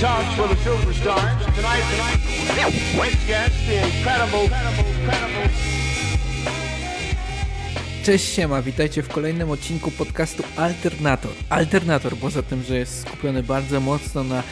Talks for the. Tonight, tonight, guest, the incredible, incredible, incredible. Cześć siema, witajcie w kolejnym odcinku podcastu Alternator. Alternator, poza tym, że jest skupiony bardzo mocno na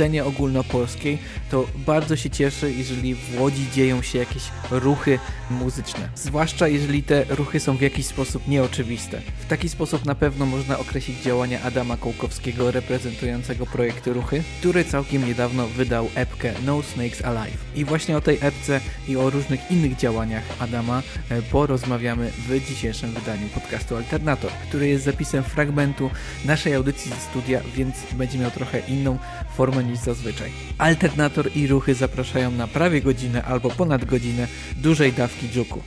scenie ogólnopolskiej, to bardzo się cieszę, jeżeli w Łodzi dzieją się jakieś ruchy muzyczne. Zwłaszcza jeżeli te ruchy są w jakiś sposób nieoczywiste. W taki sposób na pewno można określić działania Adama Kołkowskiego reprezentującego projekty Ruchy, który całkiem niedawno wydał epkę No Snakes Alive. I właśnie o tej epce i o różnych innych działaniach Adama e, porozmawiamy w dzisiejszym wydaniu podcastu Alternator, który jest zapisem fragmentu naszej audycji ze studia, więc będzie miał trochę inną formę niż zazwyczaj. Alternator i ruchy zapraszają na prawie godzinę albo ponad godzinę dużej dawki dżuku.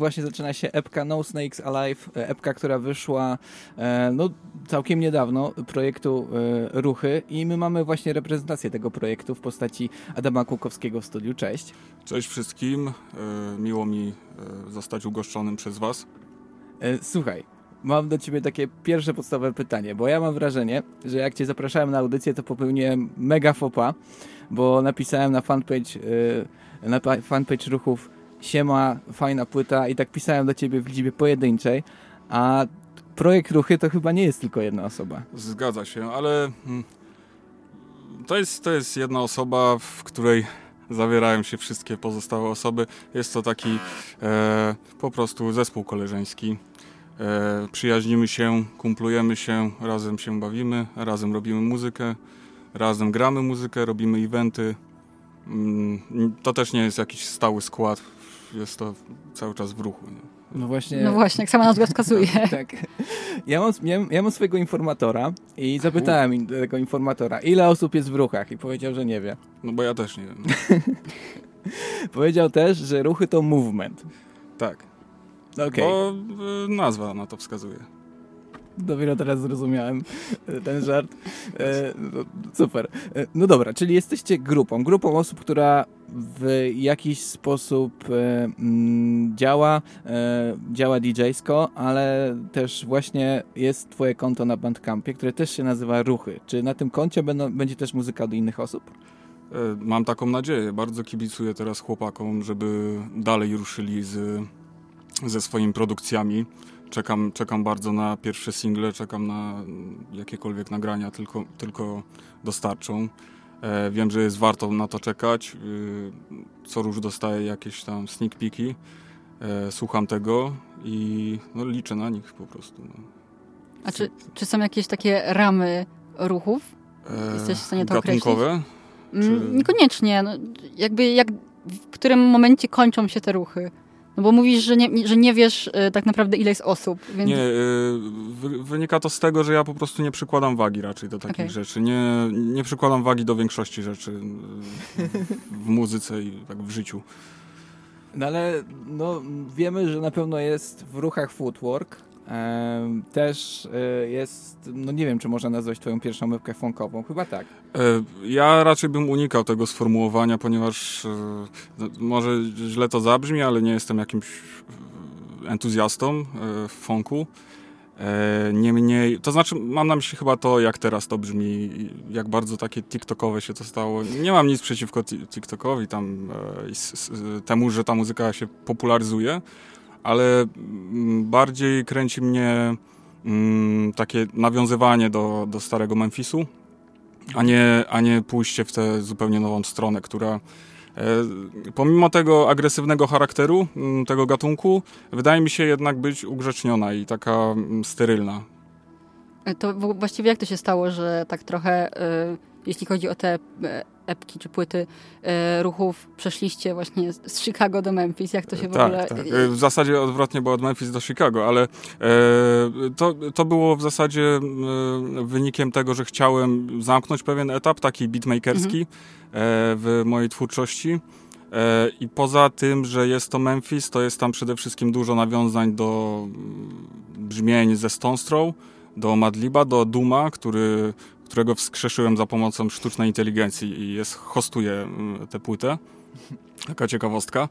Właśnie zaczyna się epka No Snakes Alive, e, epka, która wyszła e, no, całkiem niedawno, projektu e, Ruchy i my mamy właśnie reprezentację tego projektu w postaci Adama Kukowskiego w studiu. Cześć. Cześć wszystkim, miło mi zostać ugoszczonym przez Was. Słuchaj, mam do ciebie takie pierwsze podstawowe pytanie, bo ja mam wrażenie, że jak cię zapraszałem na audycję, to popełniłem mega fopa, bo napisałem na fanpage, na fanpage ruchów siema, fajna płyta i tak pisałem do ciebie w liczbie pojedynczej, a projekt Ruchy to chyba nie jest tylko jedna osoba. Zgadza się, ale mm, to jest, to jest jedna osoba, w której zawierają się wszystkie pozostałe osoby. Jest to taki e, po prostu zespół koleżeński. E, przyjaźnimy się, kumplujemy się, razem się bawimy, razem robimy muzykę, razem gramy muzykę, robimy eventy. Mm, to też nie jest jakiś stały skład jest to cały czas w ruchu. Nie? No właśnie. No właśnie, jak sama nazwa wskazuje. tak. Ja mam, ja mam swojego informatora i zapytałem tego informatora, ile osób jest w ruchach i powiedział, że nie wie. No bo ja też nie wiem. powiedział też, że ruchy to movement. Tak. Okay. Bo y, nazwa na to wskazuje. Dopiero teraz zrozumiałem e, ten żart. E, no, super. E, no dobra, czyli jesteście grupą. Grupą osób, która w jakiś sposób e, mm, działa, e, działa DJ-sko, ale też właśnie jest twoje konto na Bandcampie, które też się nazywa Ruchy. Czy na tym koncie będą, będzie też muzyka od innych osób? E, mam taką nadzieję. Bardzo kibicuję teraz chłopakom, żeby dalej ruszyli z, ze swoimi produkcjami. Czekam, czekam bardzo na pierwsze single, czekam na jakiekolwiek nagrania, tylko, tylko dostarczą. E, wiem, że jest warto na to czekać. E, co róż dostaję jakieś tam sneak peeki. E, słucham tego i no, liczę na nich po prostu. No. A czy, czy są jakieś takie ramy ruchów? Jesteś w stanie to gatunkowe? określić? Mm, czy... Niekoniecznie. No, jakby jak, w którym momencie kończą się te ruchy? No bo mówisz, że nie, że nie wiesz y, tak naprawdę ile jest osób. Więc... Nie, y, wynika to z tego, że ja po prostu nie przykładam wagi raczej do takich okay. rzeczy. Nie, nie przykładam wagi do większości rzeczy w, w muzyce i tak w życiu. No ale no, wiemy, że na pewno jest w ruchach footwork, też e, jest, no nie wiem, czy można nazwać twoją pierwszą mywkę funkową, chyba tak. E, ja raczej bym unikał tego sformułowania, ponieważ e, no, może źle to zabrzmi, ale nie jestem jakimś entuzjastą funku. Niemniej, to znaczy mam na myśli chyba to, jak teraz to brzmi, jak bardzo takie TikTokowe się to stało. Nie mam nic przeciwko TikTokowi, tam temu, że ta muzyka się popularyzuje, ale mm, bardziej kręci mnie mm, takie nawiązywanie do, do starego Memphisu, a nie, a nie pójście w tę zupełnie nową stronę, która e, pomimo tego agresywnego charakteru mm, tego gatunku, wydaje mi się jednak być ugrzeczniona i taka sterylna. To właściwie jak to się stało, że tak trochę, e, jeśli chodzi o te e, epki czy płyty e, ruchów przeszliście właśnie z Chicago do Memphis? Jak to się w tak, ogóle... Tak. E, w zasadzie odwrotnie, bo od Memphis do Chicago, ale to, to było w zasadzie wynikiem tego, że chciałem zamknąć pewien etap, taki beatmakerski mhm. W mojej twórczości. I poza tym, że jest to Memphis, to jest tam przede wszystkim dużo nawiązań do brzmień ze Stone Throw, do Madliba, do Duma, który którego wskrzeszyłem za pomocą sztucznej inteligencji i jest, hostuje mm, tę płytę. Taka ciekawostka.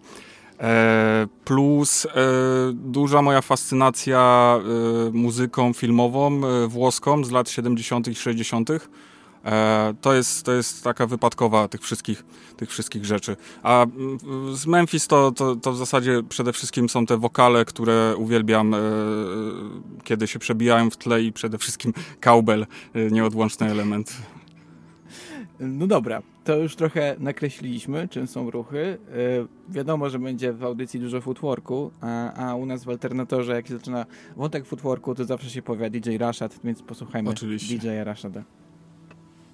E, plus e, duża moja fascynacja e, muzyką filmową włoską z lat 70. i 60. E, to jest, to jest taka wypadkowa tych wszystkich, tych wszystkich rzeczy. A z Memphis to, to, to w zasadzie przede wszystkim są te wokale, które uwielbiam, e, kiedy się przebijają w tle i przede wszystkim cowbell, e, nieodłączny element. No dobra, to już trochę nakreśliliśmy, czym są ruchy. wiadomo, że będzie w audycji dużo footworku, a, a u nas w Alternatorze, jak się zaczyna wątek footworku, to zawsze się pojawia DJ Rashad, więc posłuchajmy Oczywiście. DJ Rashada.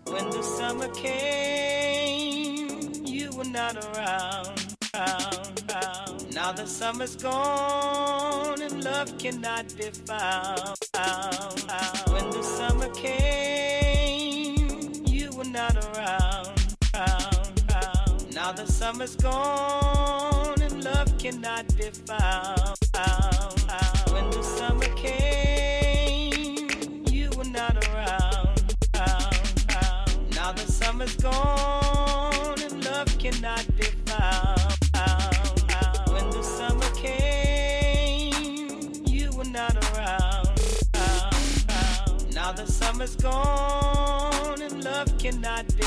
When the summer came, you were not around. Now the summer's gone and love cannot be found. When the summer came, you were not around. Now the summer's gone and love cannot be found. Summer's gone and love cannot be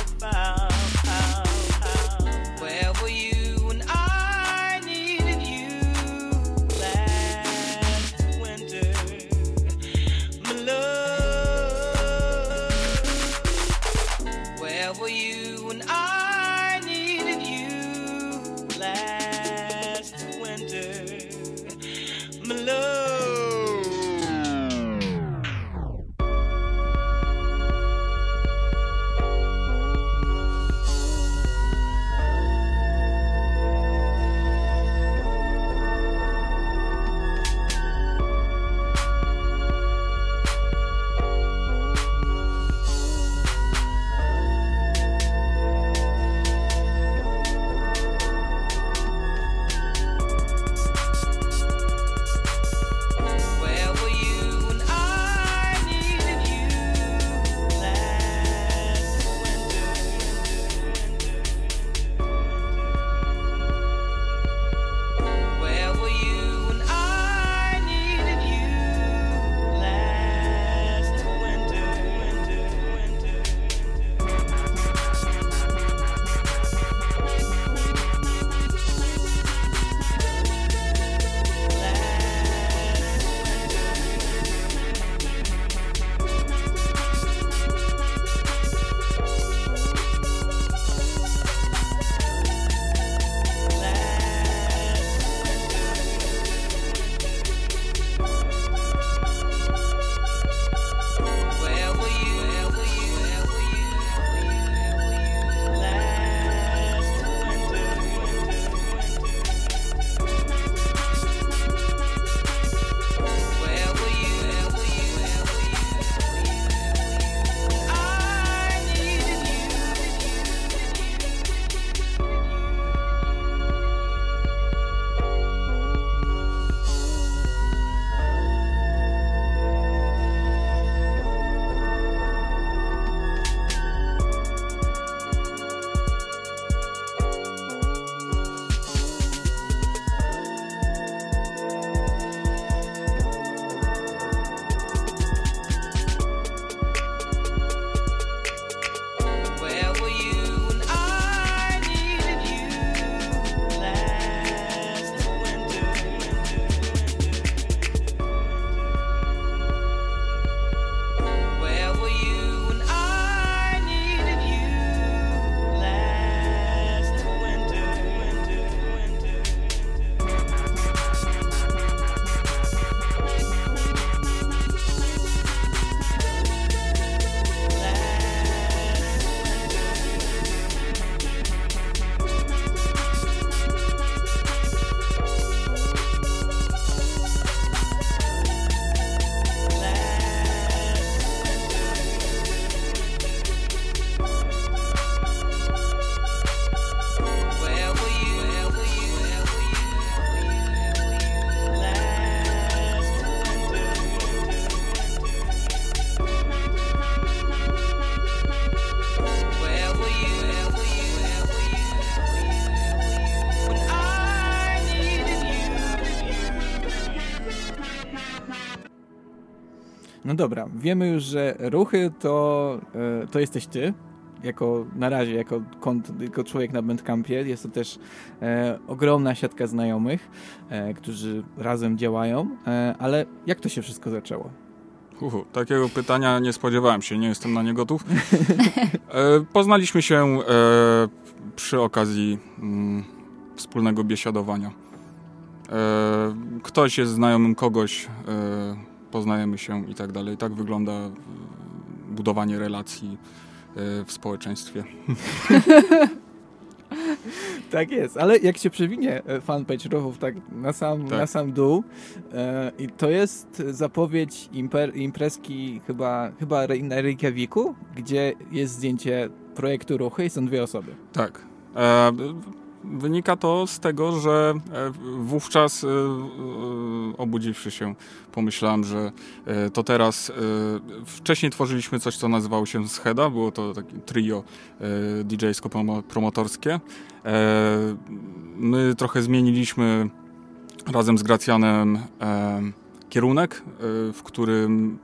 No dobra, wiemy już, że ruchy to, e, to jesteś ty, jako na razie, jako, kont, jako człowiek na Bandcampie. Jest to też e, ogromna siatka znajomych, e, którzy razem działają, e, ale jak to się wszystko zaczęło? Uhu, takiego pytania nie spodziewałem się, nie jestem na nie gotów. E, poznaliśmy się e, przy okazji mm, wspólnego biesiadowania. Ktoś jest znajomym kogoś, poznajemy się i tak dalej. Tak wygląda e, budowanie relacji e, w społeczeństwie. Tak jest, ale jak się przewinie e, fanpage ruchów tak na sam, Tak. Na sam dół e, i to jest zapowiedź imper, imprezki chyba, chyba na Reykjaviku, gdzie jest zdjęcie projektu ruchy i są dwie osoby. Tak. E, wynika to z tego, że e, wówczas e, e, obudziwszy się pomyślałem, że to teraz wcześniej tworzyliśmy coś, co nazywało się Scheda, było to takie trio DJ-sko-promotorskie. My trochę zmieniliśmy razem z Gracjanem kierunek, e, w którym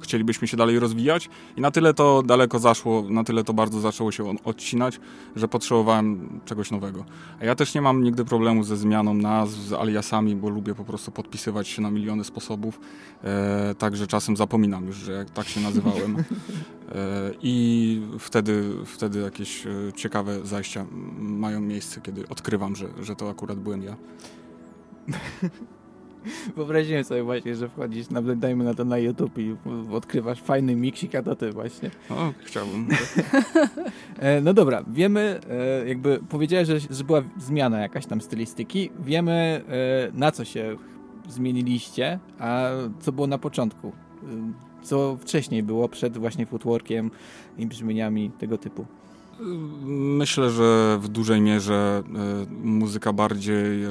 chcielibyśmy się dalej rozwijać i na tyle to daleko zaszło, na tyle to bardzo zaczęło się odcinać, że potrzebowałem czegoś nowego. A ja też nie mam nigdy problemu ze zmianą nazw, z aliasami, bo lubię po prostu podpisywać się na miliony sposobów, e, także czasem zapominam już, że tak się nazywałem. E, I wtedy, wtedy jakieś e, ciekawe zajścia mają miejsce, kiedy odkrywam, że, że to akurat byłem ja. Wyobraziłem sobie właśnie, że wchodzisz, nawet dajmy na to na YouTube i odkrywasz fajny miksik, a to ty właśnie. No, chciałbym. E, no dobra, wiemy, e, jakby powiedziałeś, że, że była zmiana jakaś tam stylistyki. Wiemy, e, na co się zmieniliście, a co było na początku. Co wcześniej było przed właśnie footworkiem i brzmieniami tego typu. Myślę, że w dużej mierze e, muzyka bardziej, e,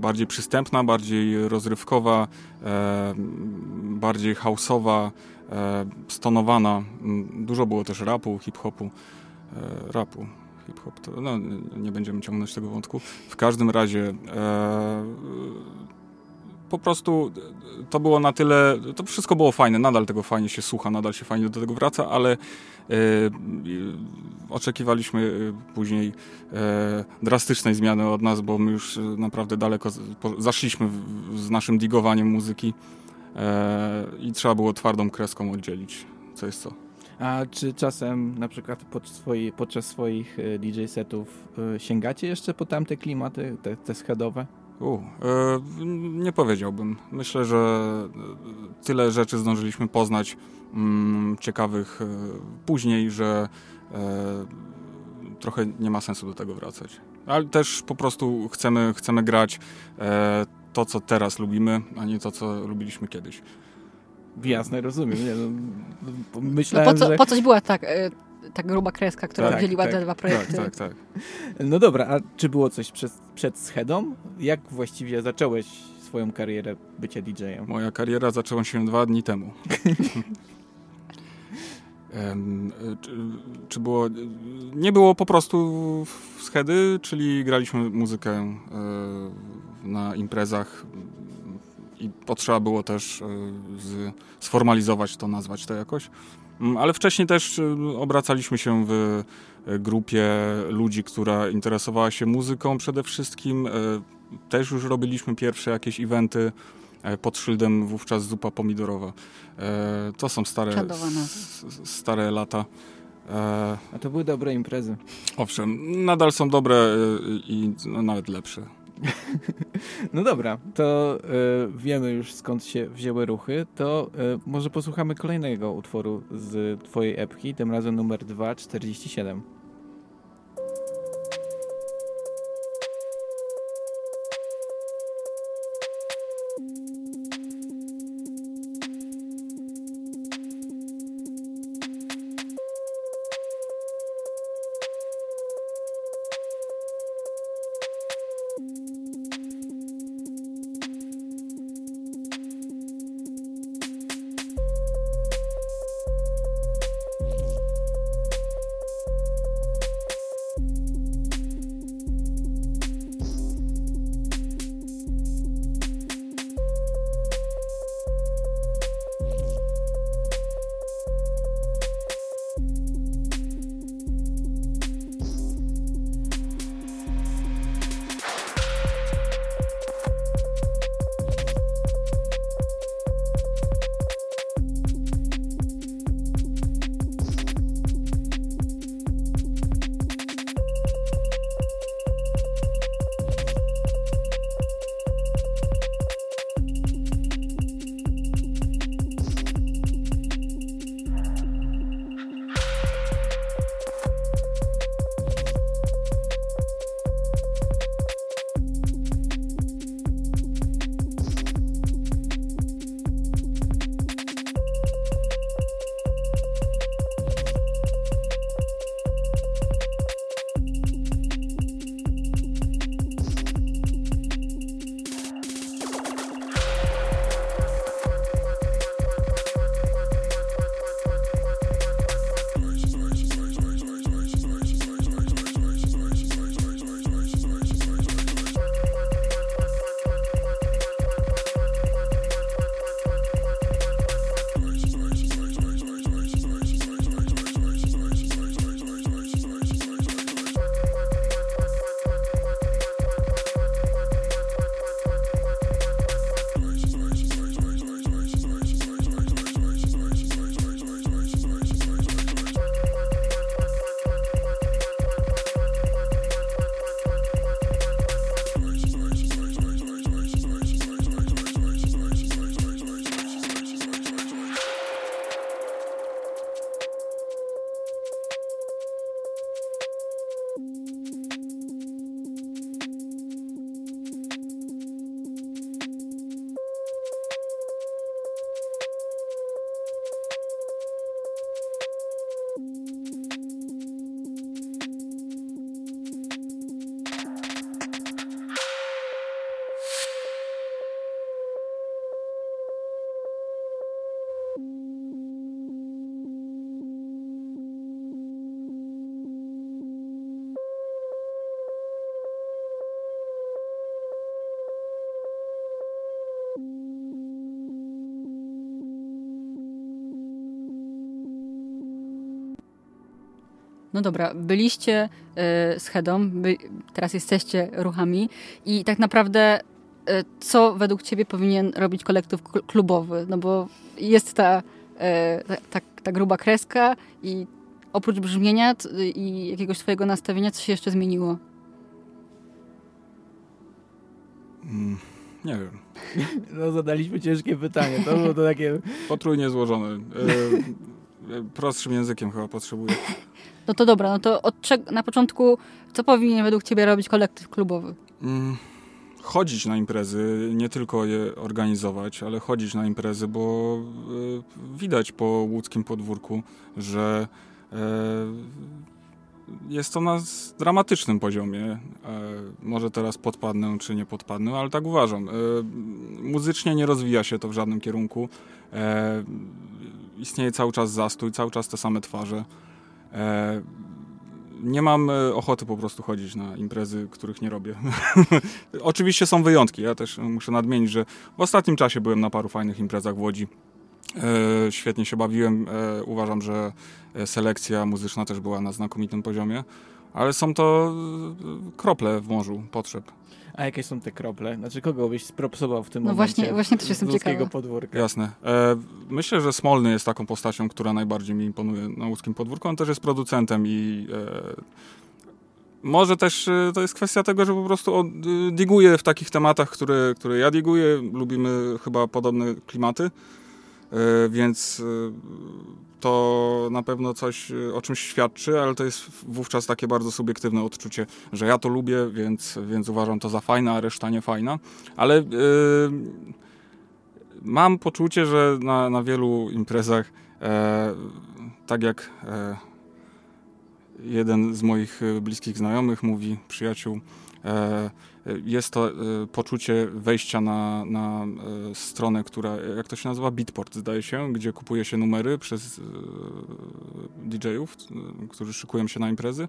bardziej przystępna, bardziej rozrywkowa, e, bardziej houseowa, stonowana. Dużo było też rapu, hip-hopu. Rapu, hip-hop, to no, nie będziemy ciągnąć tego wątku. W każdym razie po prostu to było na tyle, to wszystko było fajne, nadal tego fajnie się słucha, nadal się fajnie do tego wraca, ale e, oczekiwaliśmy e, później e, drastycznej zmiany od nas, bo my już naprawdę daleko zaszliśmy w, z naszym digowaniem muzyki i trzeba było twardą kreską oddzielić, co jest co. A czy czasem na przykład pod swoi, podczas swoich DJ setów sięgacie jeszcze po tamte klimaty, te, te schedowe? U, e, nie powiedziałbym. Myślę, że e, tyle rzeczy zdążyliśmy poznać mm, ciekawych e, później, że e, trochę nie ma sensu do tego wracać. Ale też po prostu chcemy, chcemy grać to, co teraz lubimy, a nie to, co lubiliśmy kiedyś. Jasne, rozumiem. Nie, no, No myślałem, po, co, że... po coś była tak, ta gruba kreska, która Tak, dzieliła tak, te dwa Tak, projekty? tak, tak. No dobra, a czy było coś przed, przed schedą? Jak właściwie zacząłeś swoją karierę bycia DJ-em? Moja kariera zaczęła się dwa dni temu. Em, czy, czy było. Nie było po prostu schedy, czyli graliśmy muzykę e, na imprezach i potrzeba było też e, z, sformalizować to, nazwać to jakoś. Mm, Ale wcześniej też e, obracaliśmy się w e, grupie ludzi, która interesowała się muzyką przede wszystkim. E, Też już robiliśmy pierwsze jakieś eventy pod szyldem wówczas zupa pomidorowa. To są stare, stare lata. E, A to były dobre imprezy. Owszem, nadal są dobre i no, nawet lepsze. No dobra, to e, wiemy już skąd się wzięły ruchy, to e, może posłuchamy kolejnego utworu z twojej epki, tym razem numer 247. No dobra, byliście y, z Hedą, by, teraz jesteście ruchami i tak naprawdę y, co według ciebie powinien robić kolektyw kl- klubowy? No bo jest ta, y, ta, ta, ta gruba kreska i oprócz brzmienia i jakiegoś twojego nastawienia, co się jeszcze zmieniło? Mm, nie wiem. No zadaliśmy ciężkie pytanie, to było to takie... Potrójnie złożone. E, e, prostszym językiem chyba potrzebuję. No to dobra, no to od czego, na początku, co powinien według ciebie robić kolektyw klubowy? Mm, chodzić na imprezy, nie tylko je organizować, ale chodzić na imprezy, bo e, widać po łódzkim podwórku, że e, jest to na dramatycznym poziomie. E, może teraz podpadnę, czy nie podpadnę, ale tak uważam. E, muzycznie nie rozwija się to w żadnym kierunku. Istnieje cały czas zastój, cały czas te same twarze. E, nie mam e, ochoty po prostu chodzić na imprezy, których nie robię. Oczywiście są wyjątki. Ja też muszę nadmienić, że w ostatnim czasie byłem na paru fajnych imprezach w Łodzi. E, świetnie się bawiłem. E, uważam, że e, selekcja muzyczna też była na znakomitym poziomie, ale są to e, krople w morzu potrzeb. A jakie są te krople? Znaczy kogo byś spropsował w tym No momencie? właśnie- właśnie też jestem ciekawa. podwórka. Jasne. E, myślę, że Smolny jest taką postacią, która najbardziej mi imponuje na łódzkim podwórku. On też jest producentem i e, może też e, to jest kwestia tego, że po prostu on e, diguje w takich tematach, które, które ja diguję. Lubimy chyba podobne klimaty, e, więc e, to na pewno coś e, o czymś świadczy, ale to jest wówczas takie bardzo subiektywne odczucie, że ja to lubię, więc, więc uważam to za fajne, a reszta nie fajna. Ale e, mam poczucie, że na, na wielu imprezach, e, tak jak e, jeden z moich e, bliskich znajomych mówi, przyjaciół, e, jest to e, poczucie wejścia na, na e, stronę, która, jak to się nazywa, Beatport zdaje się, gdzie kupuje się numery przez e, DJ-ów, którzy szykują się na imprezy.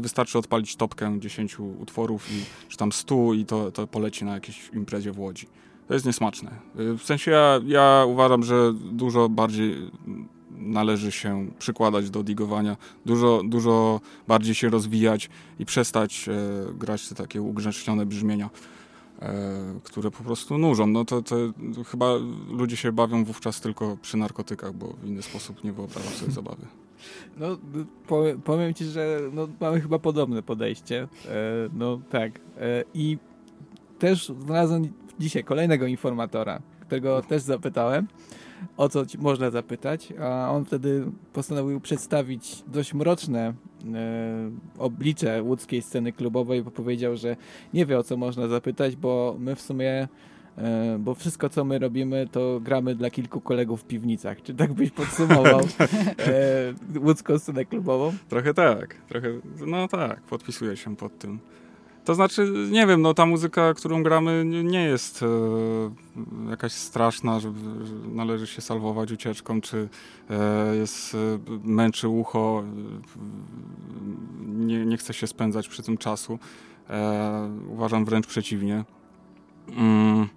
Wystarczy odpalić topkę 10 utworów i, czy tam 100 i to, to poleci na jakiejś imprezie w Łodzi. To jest niesmaczne. W sensie ja, ja uważam, że dużo bardziej należy się przykładać do digowania, dużo, dużo bardziej się rozwijać i przestać e, grać te takie ugrzecznione brzmienia, e, które po prostu nużą. No to, to chyba ludzie się bawią wówczas tylko przy narkotykach, bo w inny sposób nie wyobrażam sobie zabawy. No, powiem, powiem ci, że no, mamy chyba podobne podejście. E, no tak. E, I też znalazłem dzisiaj kolejnego informatora, którego też zapytałem, o co można zapytać, a on wtedy postanowił przedstawić dość mroczne e, oblicze łódzkiej sceny klubowej, bo powiedział, że nie wie o co można zapytać, bo my w sumie e, bo wszystko co my robimy to gramy dla kilku kolegów w piwnicach. Czy tak byś podsumował e, łódzką scenę klubową? Trochę tak, trochę, no tak, podpisuję się pod tym. To znaczy, nie wiem, no ta muzyka, którą gramy nie, jest e, jakaś straszna, że, że należy się salwować ucieczką, czy e, jest, e, męczy ucho, e, nie, nie chce się spędzać przy tym czasu. E, uważam wręcz przeciwnie. Mm,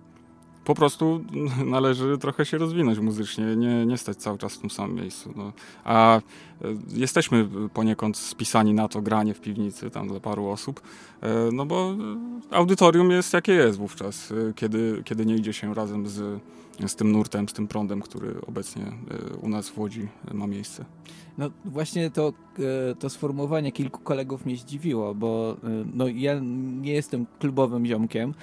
po prostu należy trochę się rozwinąć muzycznie, nie, nie stać cały czas w tym samym miejscu. No. A e, jesteśmy poniekąd spisani na to granie w piwnicy tam dla paru osób, e, no bo audytorium jest jakie jest wówczas, e, kiedy, kiedy nie idzie się razem z, z tym nurtem, z tym prądem, który obecnie u nas w Łodzi ma miejsce. No właśnie to, to sformułowanie kilku kolegów mnie zdziwiło, bo no, ja nie jestem klubowym ziomkiem,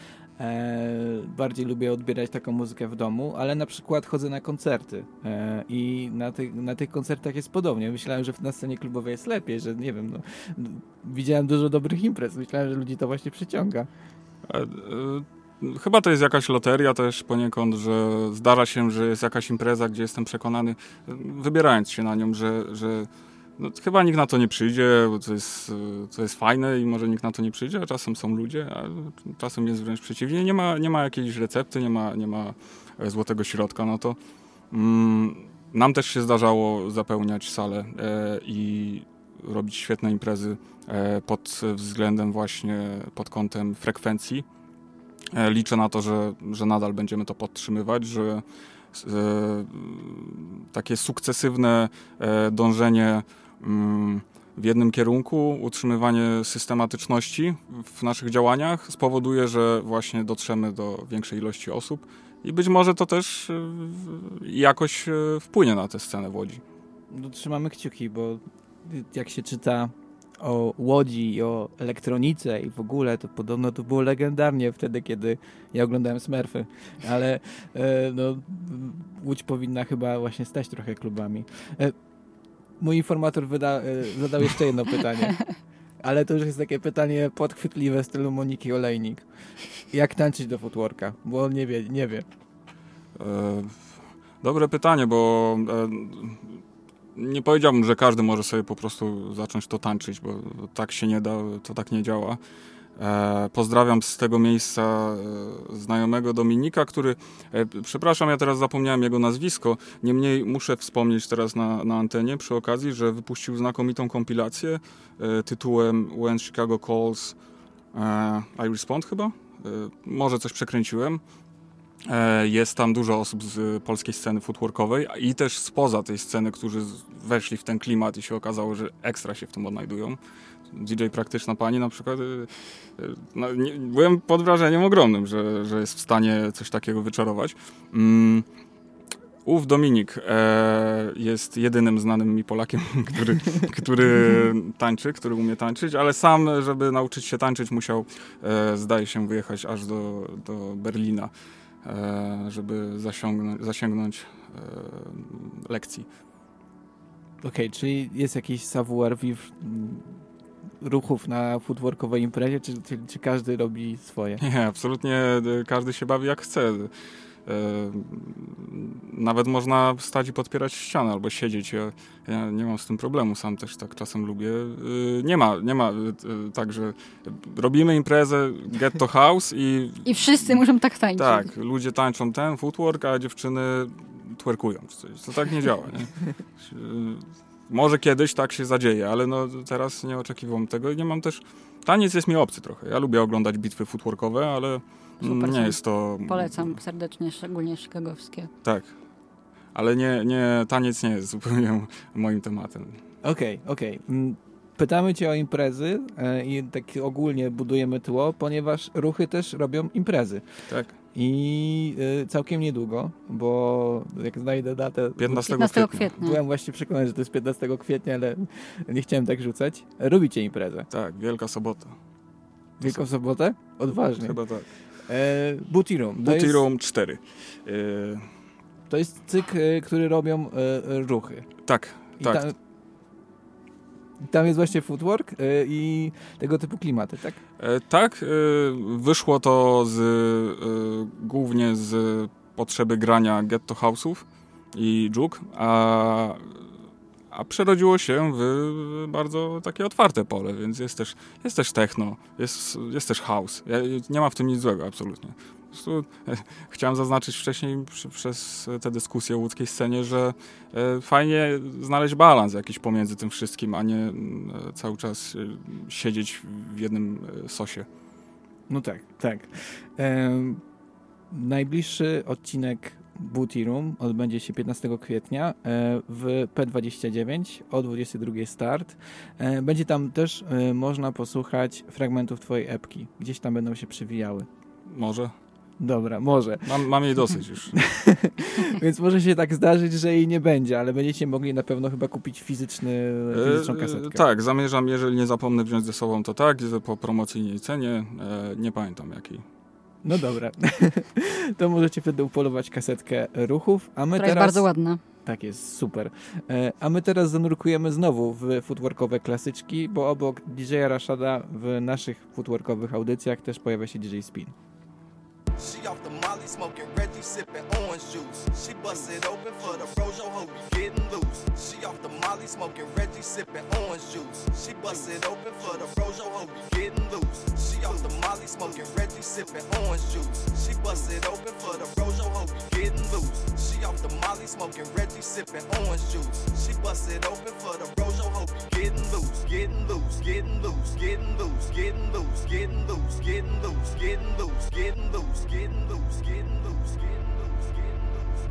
bardziej lubię odbierać taką muzykę w domu, ale na przykład chodzę na koncerty e, i na, tych na tych koncertach jest podobnie. Myślałem, że na scenie klubowej jest lepiej, że nie wiem, no, widziałem dużo dobrych imprez, myślałem, że ludzi to właśnie przyciąga. E, e, Chyba to jest jakaś loteria też poniekąd, że zdarza się, że jest jakaś impreza, gdzie jestem przekonany, e, wybierając się na nią, że, że no, chyba nikt na to nie przyjdzie, to jest, to jest fajne i może nikt na to nie przyjdzie, a czasem są ludzie, a czasem jest wręcz przeciwnie. Nie ma, nie ma jakiejś recepty, nie ma, nie ma e, złotego środka na to. Mm, nam też się zdarzało zapełniać salę e, i robić świetne imprezy e, pod względem właśnie, pod kątem frekwencji. E, Liczę na to, że, że nadal będziemy to podtrzymywać, że e, takie sukcesywne e, dążenie w jednym kierunku, utrzymywanie systematyczności w naszych działaniach spowoduje, że właśnie dotrzemy do większej ilości osób i być może to też y, jakoś y, wpłynie na tę scenę w Łodzi. Trzymamy kciuki, bo jak się czyta o Łodzi i o elektronice i w ogóle, to podobno to było legendarnie wtedy, kiedy ja oglądałem Smurfy, ale e, no, Łódź powinna chyba właśnie stać trochę klubami. Mój informator wyda, e, zadał jeszcze jedno pytanie, ale to już jest takie pytanie podchwytliwe w stylu Moniki Olejnik. Jak tańczyć do footworka? Bo on nie wie, nie wie. E, dobre pytanie, bo e, nie powiedziałbym, że każdy może sobie po prostu zacząć to tańczyć, bo tak się nie da, to tak nie działa. E, pozdrawiam z tego miejsca e, znajomego Dominika, który, e, przepraszam, ja teraz zapomniałem jego nazwisko, niemniej muszę wspomnieć teraz na, na antenie przy okazji, że wypuścił znakomitą kompilację tytułem When Chicago Calls I Respond chyba? Może coś przekręciłem. Jest tam dużo osób z polskiej sceny footworkowej i też spoza tej sceny, którzy weszli w ten klimat i się okazało, że ekstra się w tym odnajdują. DJ Praktyczna Pani na przykład, e, e, no, nie, byłem pod wrażeniem ogromnym, że, że jest w stanie coś takiego wyczarować. Mm. Ów Dominik e, jest jedynym znanym mi Polakiem, który, który tańczy, który umie tańczyć, ale sam, żeby nauczyć się tańczyć, musiał, e, zdaje się, wyjechać aż do, do Berlina, e, żeby zasiągnąć, zasięgnąć e, lekcji. Okej, czyli jest jakiś savoir-vivre mm, ruchów na footworkowej imprezie, czy, czy, czy każdy robi swoje? Nie, absolutnie e, każdy się bawi jak chce. E, Nawet można stać i podpierać ścianę albo siedzieć. Ja, ja nie mam z tym problemu, sam też tak czasem lubię. E, Nie ma, nie ma e, tak, że robimy imprezę Get to House i I wszyscy muszą tak tańczyć. tak, ludzie tańczą ten footwork, a dziewczyny twerkują. czy coś. To tak nie działa. Nie? Może kiedyś tak się zadzieje, ale no teraz nie oczekiwałem tego i nie mam też... Taniec jest mi obcy trochę. Ja lubię oglądać bitwy footworkowe, ale Super nie jest to... Polecam serdecznie, szczególnie chicagowskie. Tak. Ale nie, nie, taniec nie jest zupełnie moim tematem. Okej, okej. Mm, Pytamy cię o imprezy e, i tak ogólnie budujemy tło, ponieważ ruchy też robią imprezy. Tak. I e, całkiem niedługo, bo jak znajdę datę... 15, 15 kwietnia. kwietnia. Byłem właśnie przekonany, że to jest 15 kwietnia, ale nie chciałem tak rzucać. Robicie imprezę. Tak, Wielka Sobota. Wielką sobotę? Odważnie. Chyba tak. E, Booty Room. To Booty jest, Room 4. E, to jest cykl, e, który robią e, ruchy. tak, I tak. tam, tam jest właśnie footwork e, i tego typu klimaty, tak? E, Tak, e, wyszło to z, głównie z potrzeby grania ghetto house'ów i juke, a, a przerodziło się w bardzo takie otwarte pole, więc jest też, jest też techno, jest, jest też house. Nie ma w tym nic złego, absolutnie. Prostu, e, chciałem zaznaczyć wcześniej przy, przez tę dyskusję o łódzkiej scenie, że e, fajnie znaleźć balans jakiś pomiędzy tym wszystkim, a nie e, cały czas siedzieć w jednym sosie. No tak, tak. Em, najbliższy odcinek Booty Room odbędzie się 15 kwietnia w P29 o 22 start. Będzie tam też można posłuchać fragmentów twojej epki. Gdzieś tam będą się przewijały. Może. Dobra, może. Mam, mam jej dosyć już. Więc może się tak zdarzyć, że jej nie będzie, ale będziecie mogli na pewno chyba kupić fizyczny, fizyczną E, kasetkę. tak, zamierzam, jeżeli nie zapomnę wziąć ze sobą, to tak, że po promocyjnej cenie. E, nie pamiętam jakiej. No dobra. to możecie wtedy upolować kasetkę ruchów, a my Która jest teraz... bardzo ładna. Tak jest, super. E, A my teraz zanurkujemy znowu w footworkowe klasyczki, bo obok DJ-a Rashada w naszych footworkowych audycjach też pojawia się DJ Spin. She off the Molly smoking Reggie sipping orange juice. She bust it open for the Rojo hoe we getting loose. She off the Molly smoking Reggie sipping orange juice. She bust it open for the Rojo hoe we getting loose. She off the Molly smoking Reggie sipping orange juice. She bust it open for the Rojo hoe we getting loose. She off the Molly smoking Reggie sipping orange juice. She bust it open for the Rojo hoe we getting loose, getting loose, getting loose, getting loose, getting loose, getting loose, getting loose, getting loose, getting loose, getting loose, getting loose, getting loose.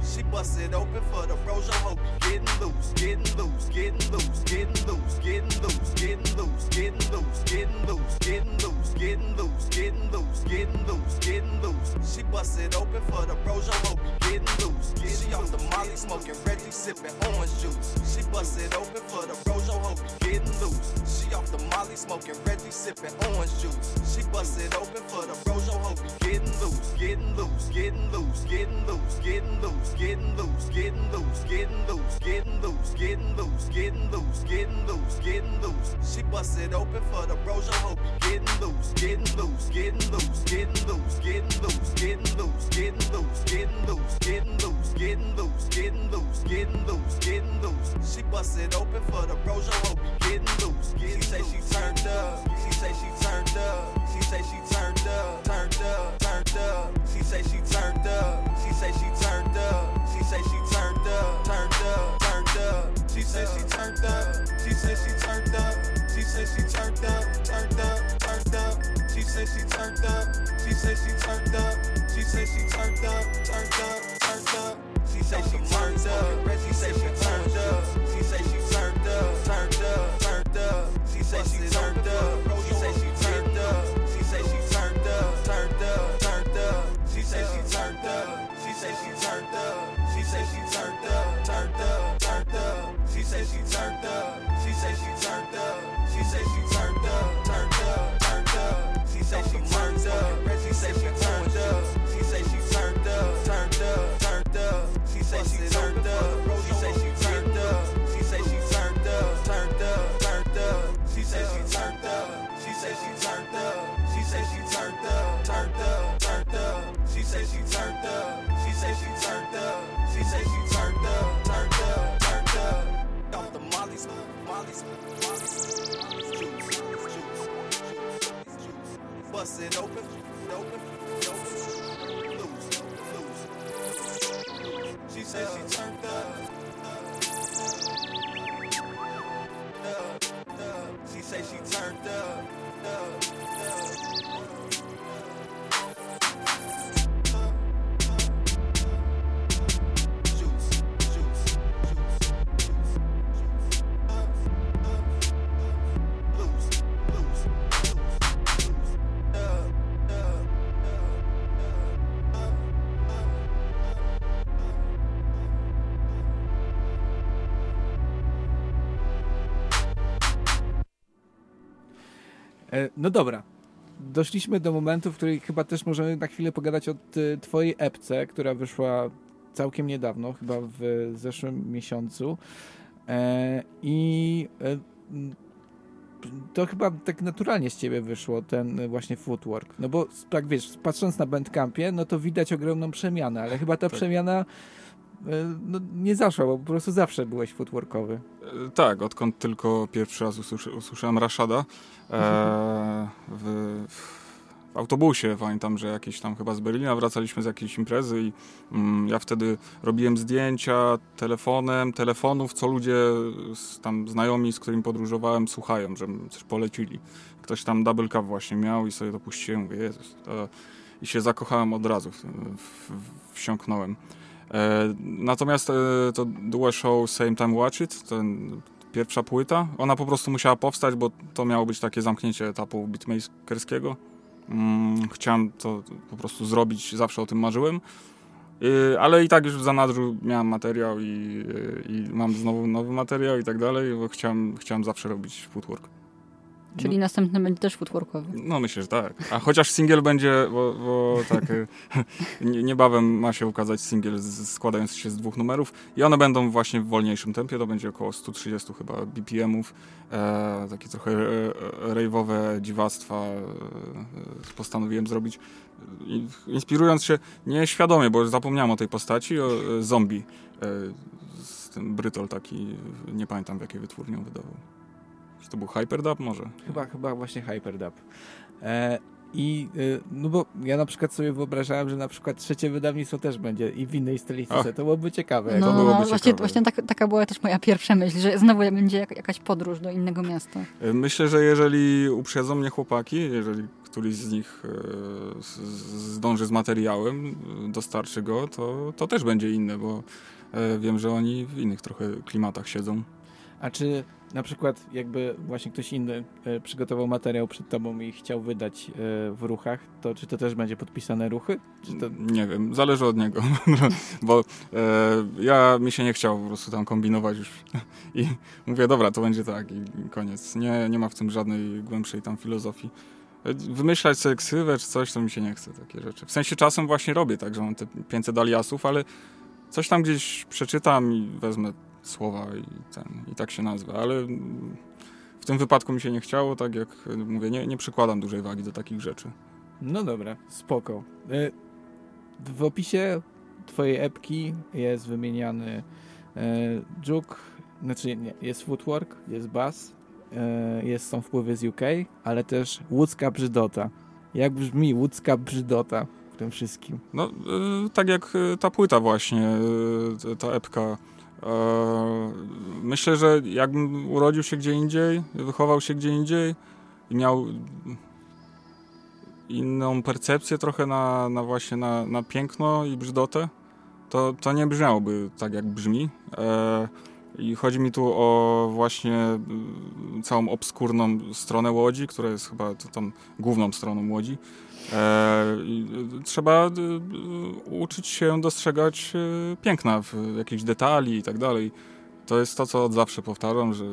She busted open for the bros. I hope getting loose, getting loose, getting loose, getting loose, getting loose, getting loose, getting loose, getting loose, getting loose, getting loose, getting loose, getting loose, getting loose. She busted open for the bros. I hope getting loose. She off the Molly smoking Reggie sipping orange juice. She busted open for the bros. I hope getting loose. She off the Molly smoking Reggie sipping orange juice. She busted open for the bros. I hope getting loose, getting loose, getting loose, getting loose, getting loose getting loose, getting loose, getting loose, getting loose, getting loose, getting loose, getting loose, getting loose. She bust it open for the bros, yo, hope you getting loose, getting loose, getting loose, getting loose, getting loose, getting loose, getting loose, getting loose, getting loose, getting loose, getting loose, getting loose, getting loose. She bust it open for the bros, yo, hope you getting loose. She say she turned up. She say she turned up. She say she turned up, turned up, turned up. She say she turned up. She say she turned up. She say she turned up, turned up, turned up. She say she turned up. She say she turned up. She say she turned up, turned up, turned up. She say she turned up. She say she turned up. She say she turned up, turned up, turned up. She say she turned up. She say she turned up. She say she turned up, turned up, turned up. She say she turned up. She say she say she turned up, turned up, turned up. She say she turned up. She say she turned up. She say she turned up, turned up, turned up. She say she turned up. She say she turned up. Bust it open, open. She said she turned up. She say she turned up. No dobra. Doszliśmy do momentu, w którym chyba też możemy na chwilę pogadać o twojej epce, która wyszła całkiem niedawno, chyba w zeszłym miesiącu. E, I e, to chyba tak naturalnie z ciebie wyszło, ten e, właśnie footwork. No bo tak wiesz, patrząc na Bandcampie, no to widać ogromną przemianę, ale chyba ta Tak. przemiana e, no, nie zaszła, bo po prostu zawsze byłeś footworkowy. E, Tak, odkąd tylko pierwszy raz usłyszałem Rashada e, w, w autobusie. Pamiętam, że jakieś tam chyba z Berlina wracaliśmy z jakiejś imprezy i mm, ja wtedy robiłem zdjęcia telefonem, telefonów, co ludzie z, tam znajomi, z którymi podróżowałem, słuchają, że coś polecili. Ktoś tam double cup właśnie miał i sobie to puściłem, mówię, Jezus. To, I się zakochałem od razu, w, w, wsiąknąłem. E, natomiast e, to Duo Show Same Time Watch It, ten, pierwsza płyta, ona po prostu musiała powstać, bo to miało być takie zamknięcie etapu beatmakerskiego. Mm, chciałem to po prostu zrobić, zawsze o tym marzyłem. Y, ale i tak już w zanadrzu miałem materiał i, y, i mam znowu nowy materiał i tak dalej, bo chciałem, chciałem zawsze robić footwork. Czyli następny będzie też footworkowy. No myślę, że tak. A chociaż singiel będzie, bo, bo tak, y, nie- niebawem ma się ukazać singiel z- składający się z dwóch numerów i one będą właśnie w wolniejszym tempie, to będzie około 130 chyba BPM-ów, e, takie trochę e, e, rave'owe dziwactwa e, postanowiłem zrobić, inspirując się nieświadomie, bo zapomniałem o tej postaci, o e, zombie, e, z ten Brytol taki, nie pamiętam w jakiej wytwórni on wydawał. Czy to był Hyperdub może? Chyba, chyba właśnie Hyperdub. E, I y, no bo ja na przykład sobie wyobrażałem, że na przykład trzecie wydawnictwo też będzie i w innej stylistyce. To byłoby ciekawe. No, to byłoby właśnie, ciekawe. właśnie tak, taka była też moja pierwsza myśl, że znowu będzie jak, jakaś podróż do innego miasta. E, Myślę, że jeżeli uprzedzą mnie chłopaki, jeżeli któryś z nich e, zdąży z materiałem, e, dostarczy go, to, to też będzie inne, bo e, wiem, że oni w innych trochę klimatach siedzą. A czy na przykład jakby właśnie ktoś inny e, przygotował materiał przed tobą i chciał wydać e, w ruchach, to czy to też będzie podpisane ruchy? To... Nie wiem, zależy od niego, bo e, ja mi się nie chciał po prostu tam kombinować już i mówię, dobra, to będzie tak i koniec. Nie, nie ma w tym żadnej głębszej tam filozofii. E, Wymyślać sobie ksywę czy coś, to mi się nie chce takie rzeczy. W sensie czasem właśnie robię tak, że mam te 500 aliasów, ale coś tam gdzieś przeczytam i wezmę słowa i ten, i tak się nazwę, ale w tym wypadku mi się nie chciało, tak jak mówię, nie, nie przykładam dużej wagi do takich rzeczy. No dobra, spoko. E, W opisie twojej epki jest wymieniany juke, znaczy nie, jest footwork, jest bass, e, jest, są wpływy z UK, ale też łódzka brzydota. Jak brzmi łódzka brzydota w tym wszystkim? No, y, tak jak y, ta płyta właśnie, y, ta epka. E, Myślę, że jakbym urodził się gdzie indziej, wychował się gdzie indziej i miał inną percepcję trochę na, na właśnie na, na piękno i brzydotę, to, to nie brzmiałoby tak jak brzmi. E, I chodzi mi tu o właśnie y, całą obskurną stronę Łodzi, która jest chyba tam główną stroną Łodzi. E, y, trzeba y, uczyć się dostrzegać piękna w jakichś detali i tak dalej. To jest to, co od zawsze powtarzam, że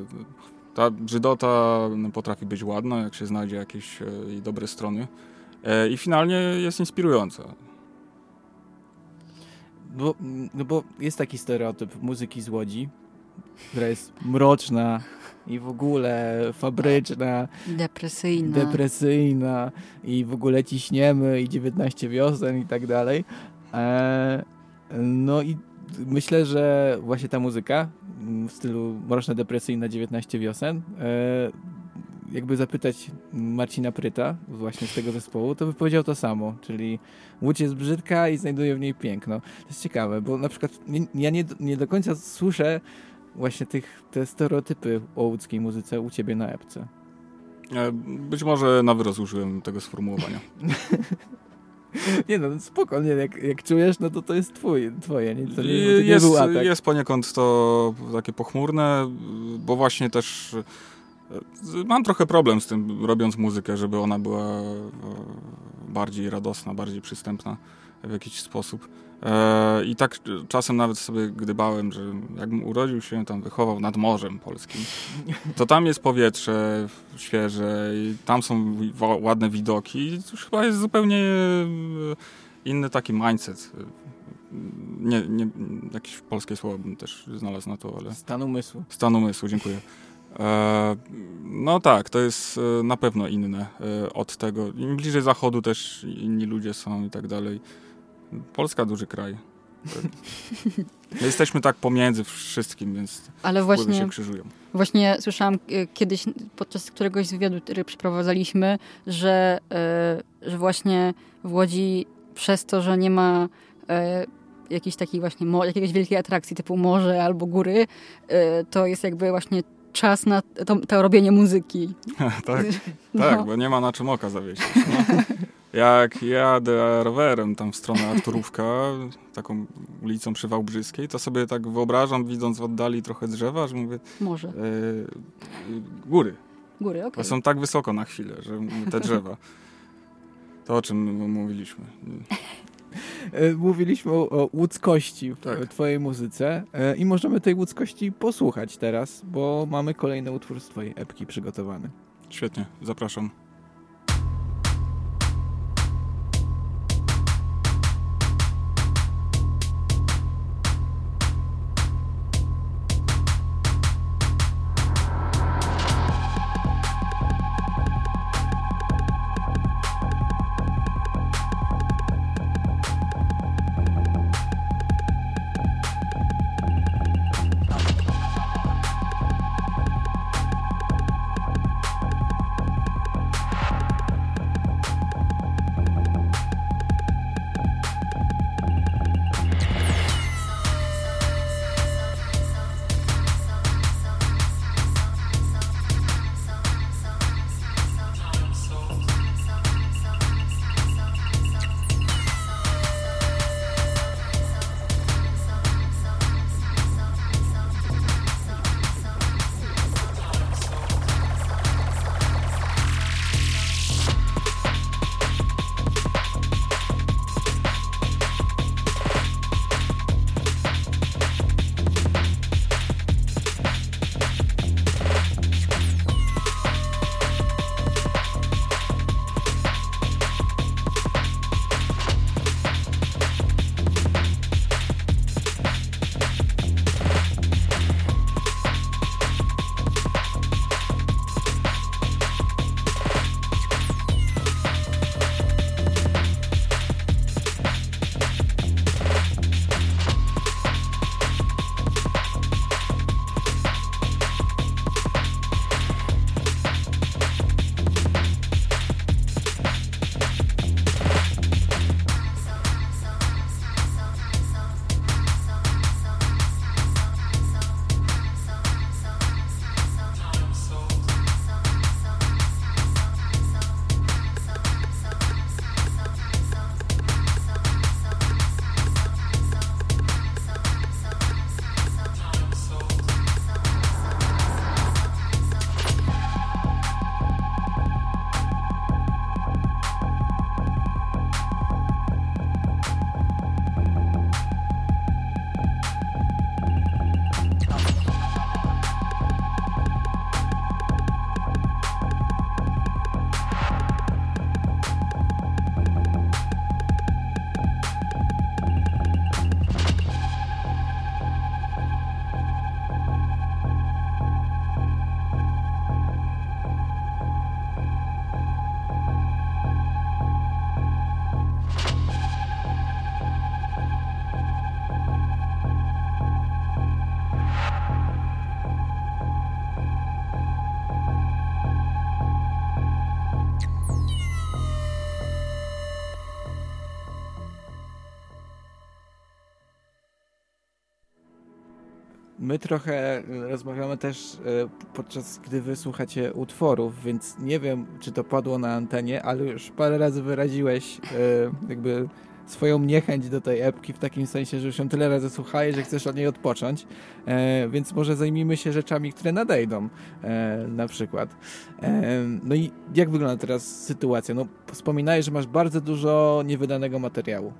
ta brzydota no, potrafi być ładna, jak się znajdzie jakieś e, jej dobre strony. E, I finalnie jest inspirująca. Bo, no bo jest taki stereotyp muzyki z Łodzi, która jest mroczna i w ogóle fabryczna, Depresyjna. depresyjna i w ogóle ciśniemy i 19 wiosen i tak dalej. E, no i myślę, że właśnie ta muzyka w stylu mroczna, depresyjna 19 wiosen e, jakby zapytać Marcina Pryta właśnie z tego zespołu, to by powiedział to samo, czyli Łódź jest brzydka i znajduje w niej piękno. To jest ciekawe, bo na przykład ja nie, nie do końca słyszę właśnie tych, te stereotypy o łódzkiej muzyce u ciebie na epce. E, Być może na wyrost użyłem tego sformułowania. Nie no, spoko, nie, jak, jak czujesz, no to to jest twój, twoje, nie, to nie, to nie jest, był atak. jest poniekąd to takie pochmurne, bo właśnie też e, mam trochę problem z tym, robiąc muzykę, żeby ona była e, bardziej radosna, bardziej przystępna w jakiś sposób. I tak czasem nawet sobie gdybałem, że jakbym urodził się tam, wychował nad Morzem Polskim, to tam jest powietrze świeże i tam są ładne widoki i to chyba jest zupełnie e, inny taki mindset. Nie, nie, jakieś polskie słowo bym też znalazł na to, ale... Stan umysłu. Stan umysłu, dziękuję. E, no tak, to jest e, na pewno inne od tego. Im bliżej zachodu też inni ludzie są i tak dalej. Polska duży kraj. My jesteśmy tak pomiędzy wszystkim, więc Ale właśnie, się krzyżują. właśnie słyszałam e, kiedyś podczas któregoś z wywiadu, który przeprowadzaliśmy, że, e, że właśnie w Łodzi przez to, że nie ma e, jakiejś takiej właśnie jakiegoś wielkiej atrakcji typu morze albo góry, to jest jakby właśnie czas na to, to robienie muzyki. tak, No. tak, bo nie ma na czym oka zawiesić. No. Jak jadę rowerem tam w stronę Arturówka, taką ulicą przy Wałbrzyskiej, to sobie tak wyobrażam, widząc w oddali trochę drzewa, że mówię, Morze. e, góry. Góry, okej. Bo są tak wysoko na chwilę, że te drzewa. To o czym mówiliśmy. E, Mówiliśmy o, o łódzkości w Tak. twojej muzyce e, i możemy tej łódzkości posłuchać teraz, bo mamy kolejny utwór z twojej epki przygotowany. Świetnie, zapraszam. my trochę e, rozmawiamy też e, podczas gdy wysłuchacie utworów, więc nie wiem, czy to padło na antenie, ale już parę razy wyraziłeś e, jakby swoją niechęć do tej epki w takim sensie, że już ją tyle razy słuchałeś, że chcesz od niej odpocząć, więc może zajmijmy się rzeczami, które nadejdą na przykład. No i jak wygląda teraz sytuacja? No wspominałeś, że masz bardzo dużo niewydanego materiału.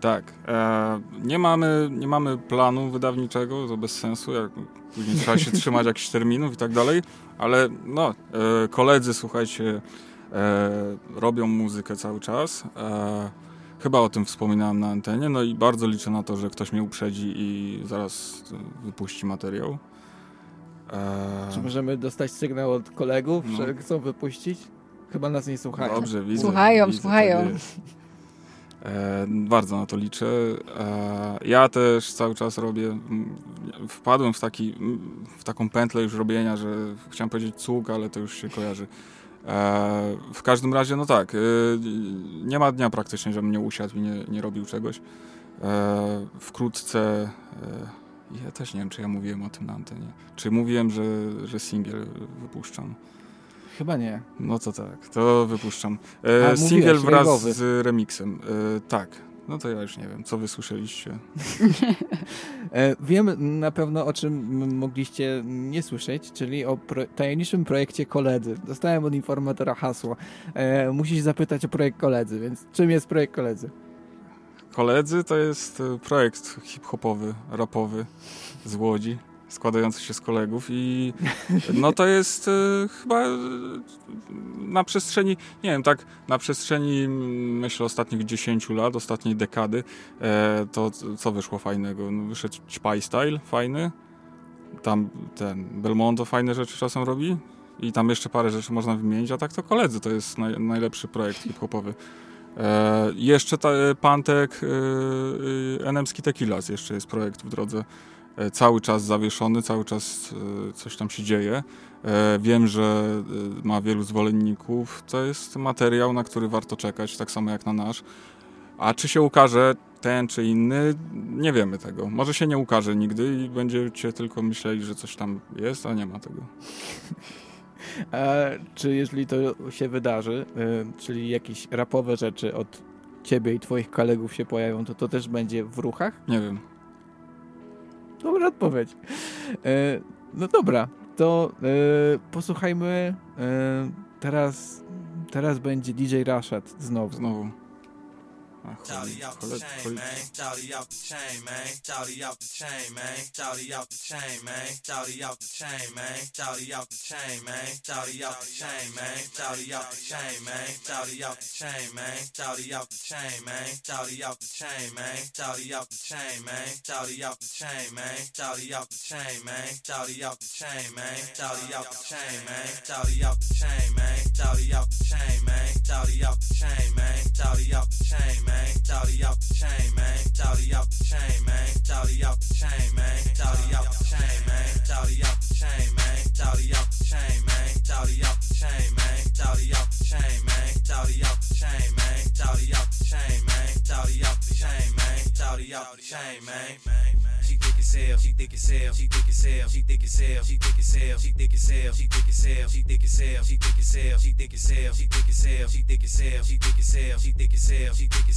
Tak. E, nie, mamy, nie mamy planu wydawniczego, to bez sensu, jak, później trzeba się trzymać jakichś terminów i tak dalej, ale no, e, koledzy, słuchajcie, e, robią muzykę cały czas. E, chyba o tym wspominałem na antenie, no i bardzo liczę na to, że ktoś mnie uprzedzi i zaraz wypuści materiał. E, Czy możemy dostać sygnał od kolegów, no. że chcą wypuścić? Chyba nas nie słuchają. Dobrze, widzę. Słuchają, widzę, słuchają. E, bardzo na to liczę. E, ja też cały czas robię, wpadłem w, taki, w taką pętlę już robienia, że chciałem powiedzieć cuk, ale to już się kojarzy. E, w każdym razie, no tak, y, nie ma dnia praktycznie, żebym nie usiadł i nie, nie robił czegoś. Wkrótce, ja też nie wiem, czy ja mówiłem o tym na antenie, czy mówiłem, że, że singiel wypuszczam. Chyba nie. No to tak, to wypuszczam. E, A, single wraz z remixem. E, tak. No to ja już nie wiem, co wysłyszeliście. E, wiem na pewno o czym mogliście nie słyszeć, czyli o pro tajemniczym projekcie koledzy. Dostałem od informatora hasło. E, musisz zapytać o projekt koledzy, więc czym jest projekt koledzy? Koledzy to jest e, projekt hip-hopowy, rapowy z Łodzi składający się z kolegów i no to jest y, chyba e, na przestrzeni, nie wiem, tak na przestrzeni myślę ostatnich 10 lat, ostatniej dekady e, to co wyszło fajnego? No, wyszedł Spy Style, fajny, tam ten Belmondo fajne rzeczy czasem robi i tam jeszcze parę rzeczy można wymienić, a tak to koledzy, to jest naj, najlepszy projekt hip-hopowy. E, jeszcze ta, e, Pantek, e, e, Tequilas jeszcze jest projekt w drodze. E, cały czas zawieszony, cały czas e, coś tam się dzieje. E, wiem, że ma wielu zwolenników. To jest materiał, na który warto czekać, tak samo jak na nasz. A czy się ukaże ten czy inny, nie wiemy tego. Może się nie ukaże nigdy i będziecie tylko myśleli, że coś tam jest, a nie ma tego. A czy jeżeli to się wydarzy, czyli jakieś rapowe rzeczy od ciebie i twoich kolegów się pojawią, to to też będzie w ruchach? Nie wiem. Dobra odpowiedź. E, no dobra, to e, posłuchajmy. E, teraz, teraz będzie DJ Rashad znowu. Znowu. Chawdy off the chain, man. homie. Out the chain, man. Dowdy out the chain, man. Dowdy out the chain, man. Dowdy out the chain, man. Dowdy out the chain, man. Dowdy out the chain, man. Dowdy out the chain, man. Dowdy out the chain, man. Dowdy out the chain, man. Dowdy out the chain, man. Dowdy out the chain, man. Dowdy out the chain, man. Dowdy out the chain, man. Dowdy out the chain, man. Dowdy out the chain, man. Dowdy out the chain, man. Dowdy out the chain, man. Dowdy out the chain, man. Dowdy out the chain, man. Dowdy out the chain, man man. Shouty out the chain, man. Shouty off the chain, man. Shouty off the chain, man. Shouty off the chain, man. Shouty off the chain, man. Shouty off the chain, man. Shouty off the chain, man. Shouty off the chain, man. Shouty off the chain, man. Shouty off the chain, man. Shouty off the chain, man. Shouty out the chain, man. She thick as hell, she thick as hell, she thick as hell, she thick as hell, she thick as hell, she thick as hell, she thick as hell, she thick as hell, she thick as hell, she thick as hell, she thick as hell, she thick as hell, she thick as hell, she thick as hell,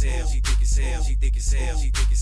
think it's hell, she think it's hell, she think it's hell, she think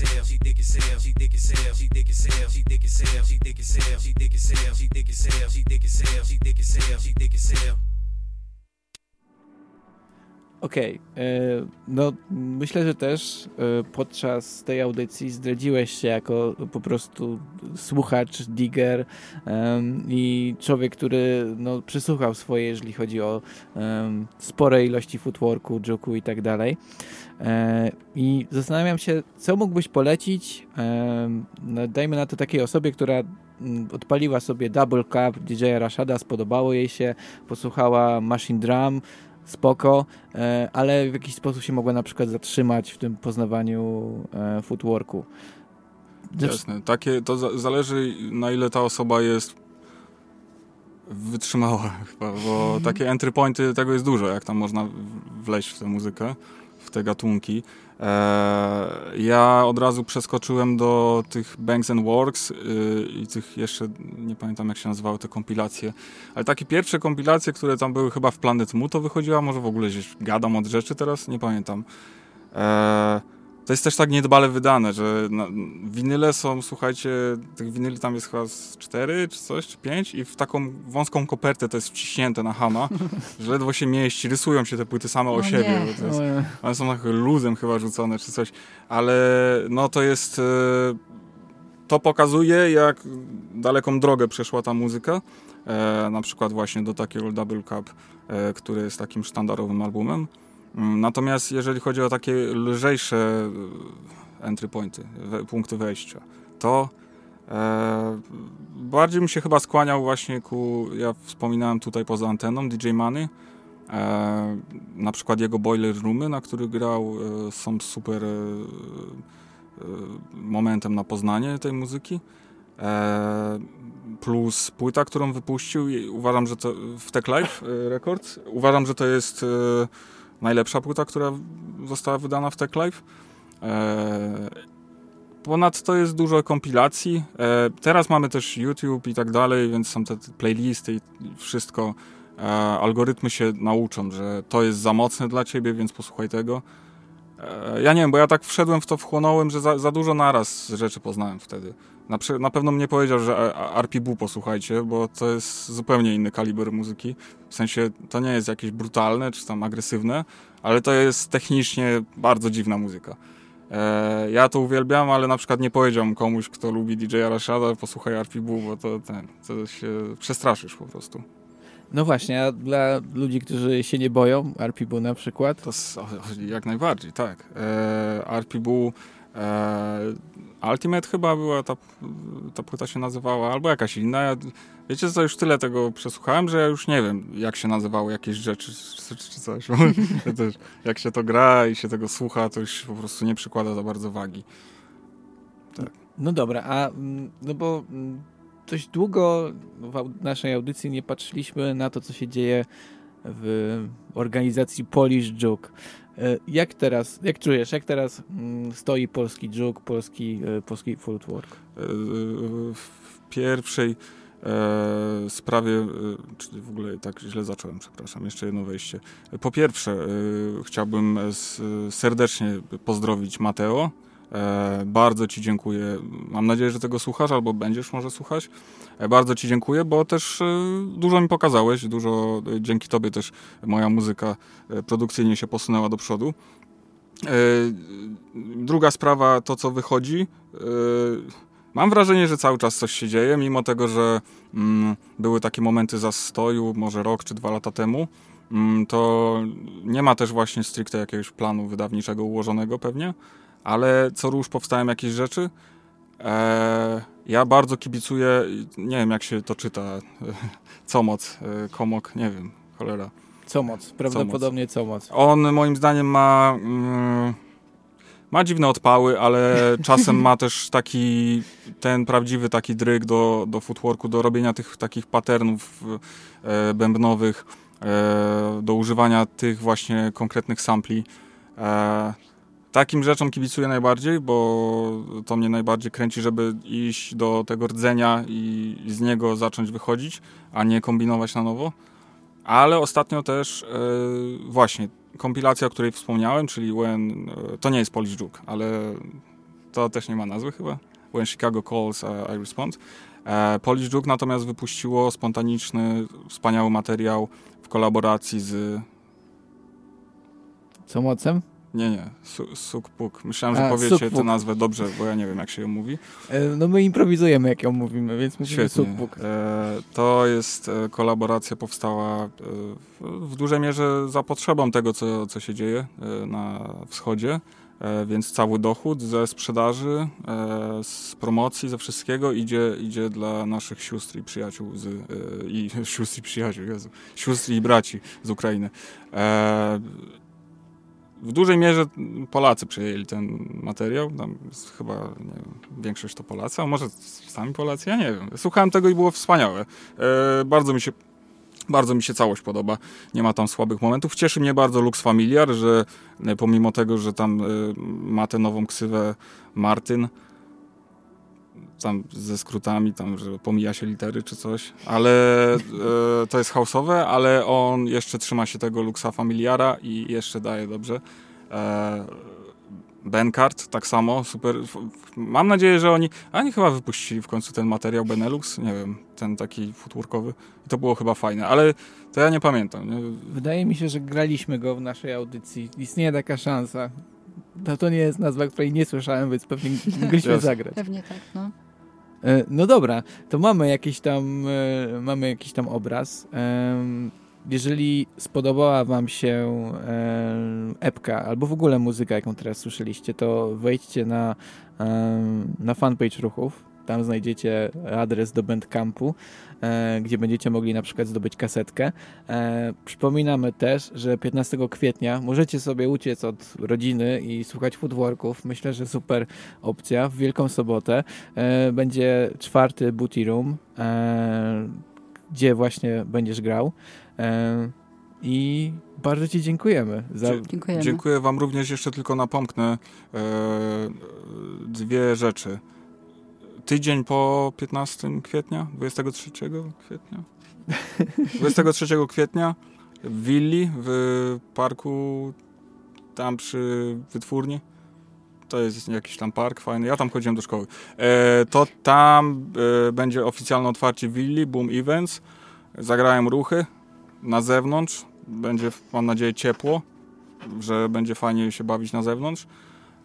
hell, she thick as hell, she thick as hell, she thick as hell, she thick as hell, she thick as hell, she thick as hell, she thick as hell, she thick as hell, she thick as hell, she thick as hell, she thick as. Okej, e, no myślę, że też e, podczas tej audycji zdradziłeś się jako po prostu słuchacz, digger i człowiek, który no, przysłuchał swoje, jeżeli chodzi o spore ilości footworku, juku i tak dalej. E, I zastanawiam się, co mógłbyś polecić, no, dajmy na to takiej osobie, która mm, odpaliła sobie Double Cup DJ Rashada, spodobało jej się, posłuchała Machine Drum, spoko, e, ale w jakiś sposób się mogła na przykład zatrzymać w tym poznawaniu e, footworku. Jasne. Takie, to za, zależy na ile ta osoba jest wytrzymała chyba, bo takie entry pointy tego jest dużo, jak tam można w- wleźć w tę muzykę, w te gatunki. E, ja od razu przeskoczyłem do tych Banks and Works y, i tych jeszcze, nie pamiętam jak się nazywały te kompilacje, ale takie pierwsze kompilacje, które tam były chyba w Planet Mu to wychodziła, może w ogóle gdzieś gadam od rzeczy teraz, nie pamiętam. E, to jest też tak niedbale wydane, że na, winyle są, słuchajcie, tych winyli tam jest chyba z cztery, czy coś, czy pięć i w taką wąską kopertę to jest wciśnięte na hama, że ledwo się mieści, rysują się te płyty same o, O siebie. Bo to jest, one są tak luzem chyba rzucone, czy coś, ale no to jest... e, To pokazuje, jak daleką drogę przeszła ta muzyka. E, na przykład właśnie do takiego Double Cup, e, który jest takim sztandarowym albumem. Mm, Natomiast jeżeli chodzi o takie lżejsze e, entry pointy, punkty wejścia, to e, bardziej bym się chyba skłaniał właśnie ku, ja wspominałem tutaj poza anteną, DJ Money. E, na przykład jego Boiler Roomy, na których grał, e, są super e, e, momentem na poznanie tej muzyki. Plus płyta, którą wypuścił, uważam, że to w Tech Life Records, uważam, że to jest najlepsza płyta, która została wydana w Tech Life. E, Ponadto jest dużo kompilacji. E, teraz mamy też YouTube i tak dalej, więc są te playlisty i wszystko. E, algorytmy się nauczą, że to jest za mocne dla ciebie, więc posłuchaj tego. E, ja nie wiem, bo ja tak wszedłem w to, wchłonąłem, że za, za dużo naraz rzeczy poznałem wtedy. Na, na pewno mnie powiedział, że RPB posłuchajcie, bo to jest zupełnie inny kaliber muzyki. W sensie to nie jest jakieś brutalne czy tam agresywne, ale to jest technicznie bardzo dziwna muzyka. E, ja to uwielbiam, ale na przykład nie powiedziałbym komuś, kto lubi DJ-a Rashada, posłuchaj RPB, bo to, ten, to się przestraszysz po prostu. No właśnie, a dla ludzi, którzy się nie boją, RPB na przykład, To jak najbardziej, tak. E, RPB e, Ultimate chyba była, ta, ta płyta się nazywała, albo jakaś inna. Ja, wiecie co, już tyle tego przesłuchałem, że ja już nie wiem, jak się nazywały jakieś rzeczy czy, czy coś. Jak się to gra i się tego słucha, to już po prostu nie przykłada za bardzo wagi. No dobra, a mm, no bo mm, dość długo w naszej audycji nie patrzyliśmy na to, co się dzieje w organizacji Polish Juke. E, Jak teraz, jak czujesz, jak teraz mm, stoi polski Juke, polski, e, polski footwork? E, w pierwszej sprawie, e, czyli w ogóle tak źle zacząłem, przepraszam, jeszcze jedno wejście. Po pierwsze, chciałbym serdecznie pozdrowić Mateo. E, bardzo Ci dziękuję. Mam nadzieję, że tego słuchasz, albo będziesz może słuchać. E, bardzo Ci dziękuję, bo też e, dużo mi pokazałeś, dużo dzięki Tobie też moja muzyka produkcyjnie się posunęła do przodu. Druga sprawa, to co wychodzi. Mam wrażenie, że cały czas coś się dzieje, mimo tego, że mm, były takie momenty zastoju, może rok czy dwa lata temu. Mm, to nie ma też właśnie stricte jakiegoś planu wydawniczego ułożonego pewnie, ale co róż powstają jakieś rzeczy. E, ja bardzo kibicuję, nie wiem jak się to czyta, Comoc, e, Komok, nie wiem, cholera. Co moc? Prawdopodobnie co moc. On moim zdaniem ma. Mm, ma dziwne odpały, ale czasem ma też taki ten prawdziwy taki dryg do, do footworku, do robienia tych takich patternów e, bębnowych, e, do używania tych właśnie konkretnych sampli. E, takim rzeczom kibicuję najbardziej, bo to mnie najbardziej kręci, żeby iść do tego rdzenia i z niego zacząć wychodzić, a nie kombinować na nowo. Ale ostatnio też e, właśnie kompilacja, o której wspomniałem, czyli When, e, to nie jest Polish Juke, ale to też nie ma nazwy chyba. When Chicago Calls, uh, I Respond. E, Polish Juke natomiast wypuściło spontaniczny, wspaniały materiał w kolaboracji z... Co mocem? Nie, nie, Su- Suk Puk. Myślałem, że A, powiecie Suk tę nazwę dobrze, bo ja nie wiem, jak się ją mówi. E, No my improwizujemy, jak ją mówimy, więc Świetnie. Sukbuk. E, to jest e, kolaboracja powstała w, dużej mierze za potrzebą tego, co, co się dzieje na wschodzie. Więc cały dochód ze sprzedaży, z promocji, ze wszystkiego idzie, idzie dla naszych sióstr i przyjaciół z, i sióstr i przyjaciół, Jezu, sióstr i braci z Ukrainy. W dużej mierze Polacy przyjęli ten materiał. Tam chyba wiem, większość to Polacy, a może sami Polacy, ja nie wiem. Słuchałem tego i było wspaniałe. E, bardzo mi się bardzo mi się całość podoba. Nie ma tam słabych momentów. Cieszy mnie bardzo Lux Familiar, że e, pomimo tego, że tam e, ma tę nową ksywę Martyn, tam ze skrótami, tam, że pomija się litery czy coś, ale e, to jest houseowe, ale on jeszcze trzyma się tego Luxa Familiara i jeszcze daje dobrze. E, Bencard tak samo, super. Mam nadzieję, że oni. A oni chyba wypuścili w końcu ten materiał Benelux, nie wiem, ten taki footworkowy. I to było chyba fajne, ale to ja nie pamiętam. Nie? Wydaje mi się, że graliśmy go w naszej audycji. Istnieje taka szansa. No to nie jest nazwa, której nie słyszałem, więc pewnie mogliśmy zagrać. Pewnie tak, no. E, No dobra, to mamy jakiś tam, e, mamy jakiś tam obraz. Jeżeli spodobała wam się epka, albo w ogóle muzyka, jaką teraz słyszeliście, to wejdźcie na, na fanpage ruchów. Tam znajdziecie adres do Bandcampu, e, gdzie będziecie mogli na przykład zdobyć kasetkę. E, przypominamy też, że 15 kwietnia możecie sobie uciec od rodziny i słuchać footworków. Myślę, że super opcja. W Wielką Sobotę e, będzie czwarty Booty Room, e, gdzie właśnie będziesz grał. E, I bardzo Ci dziękujemy za. Dziękujemy. Dziękuję Wam również. Jeszcze tylko napomknę e, dwie rzeczy. Tydzień po 15 kwietnia, 23 kwietnia. 23 kwietnia w Willi, w parku tam przy wytwórni. To jest jakiś tam park fajny. Ja tam chodziłem do szkoły. E, to tam e, będzie oficjalne otwarcie Willi, Boom Events. Zagrałem ruchy na zewnątrz. Będzie, mam nadzieję, ciepło że będzie fajnie się bawić na zewnątrz.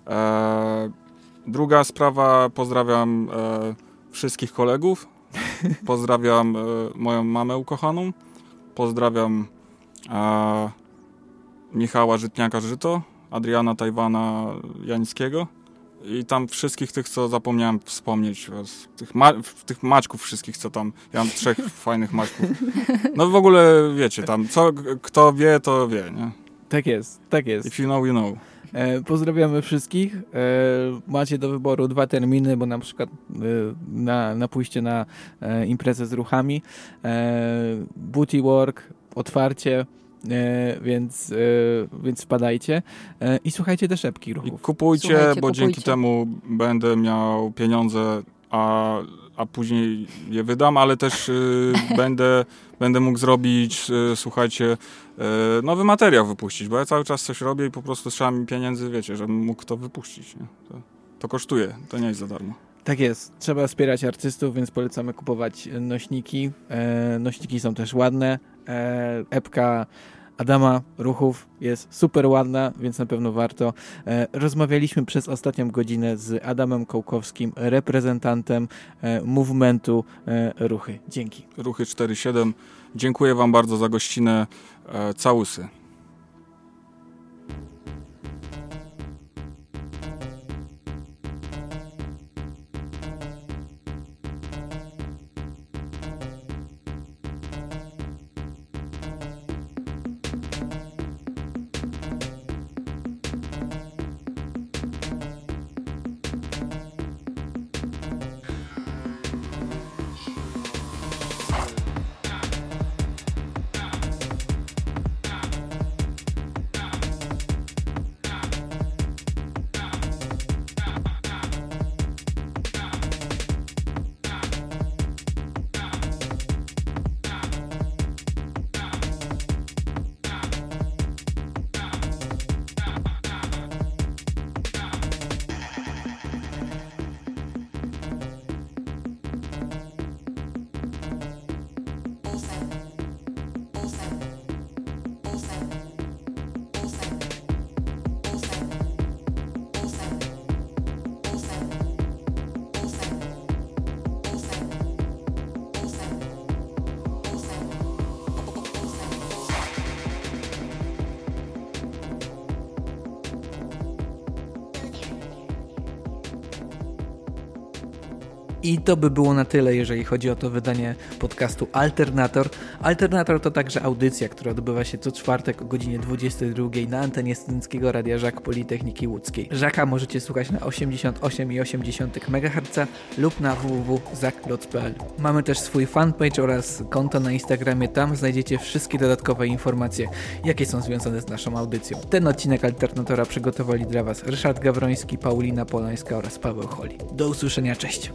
E, druga sprawa, pozdrawiam e, wszystkich kolegów. Pozdrawiam e, moją mamę ukochaną. Pozdrawiam e, Michała Żytniaka-Żyto, Adriana Tajwana Janickiego i tam wszystkich tych, co zapomniałem wspomnieć. Tych, ma tych maczków wszystkich, co tam. Ja mam trzech fajnych maczków. No w ogóle wiecie, tam co kto wie, to wie, nie? Tak jest, tak jest. If you know, you know. E, pozdrawiamy wszystkich. E, macie do wyboru dwa terminy, bo na przykład e, na, na pójście na imprezę z ruchami. Booty Work, otwarcie, więc, więc wpadajcie. I słuchajcie też epki I ruchów. kupujcie, Słuchajcie, bo kupujcie. dzięki temu będę miał pieniądze, a, a później je wydam, ale też y, będę, będę mógł zrobić, y, słuchajcie, y, nowy materiał wypuścić, bo ja cały czas coś robię i po prostu trzeba mi pieniędzy, wiecie, żebym mógł to wypuścić. Nie? To, to kosztuje, to nie jest za darmo. Tak jest. Trzeba wspierać artystów, więc polecamy kupować nośniki. E, nośniki są też ładne. E, epka Adama Ruchów jest super ładna, więc na pewno warto. E, rozmawialiśmy przez ostatnią godzinę z Adamem Kołkowskim, reprezentantem e, movementu e, Ruchy. Dzięki. Ruchy 4.7. Dziękuję wam bardzo za gościnę. Całusy. I to by było na tyle, jeżeli chodzi o to wydanie podcastu Alternator. Alternator to także audycja, która odbywa się co czwartek o godzinie 22 na antenie Studenckiego Radia Żak Politechniki Łódzkiej. Żaka możecie słuchać na 88,8 MHz lub na www.zakloc.pl. Mamy też swój fanpage oraz konto na Instagramie. Tam znajdziecie wszystkie dodatkowe informacje, jakie są związane z naszą audycją. Ten odcinek Alternatora przygotowali dla Was Ryszard Gawroński, Paulina Polańska oraz Paweł Holi. Do usłyszenia, cześć!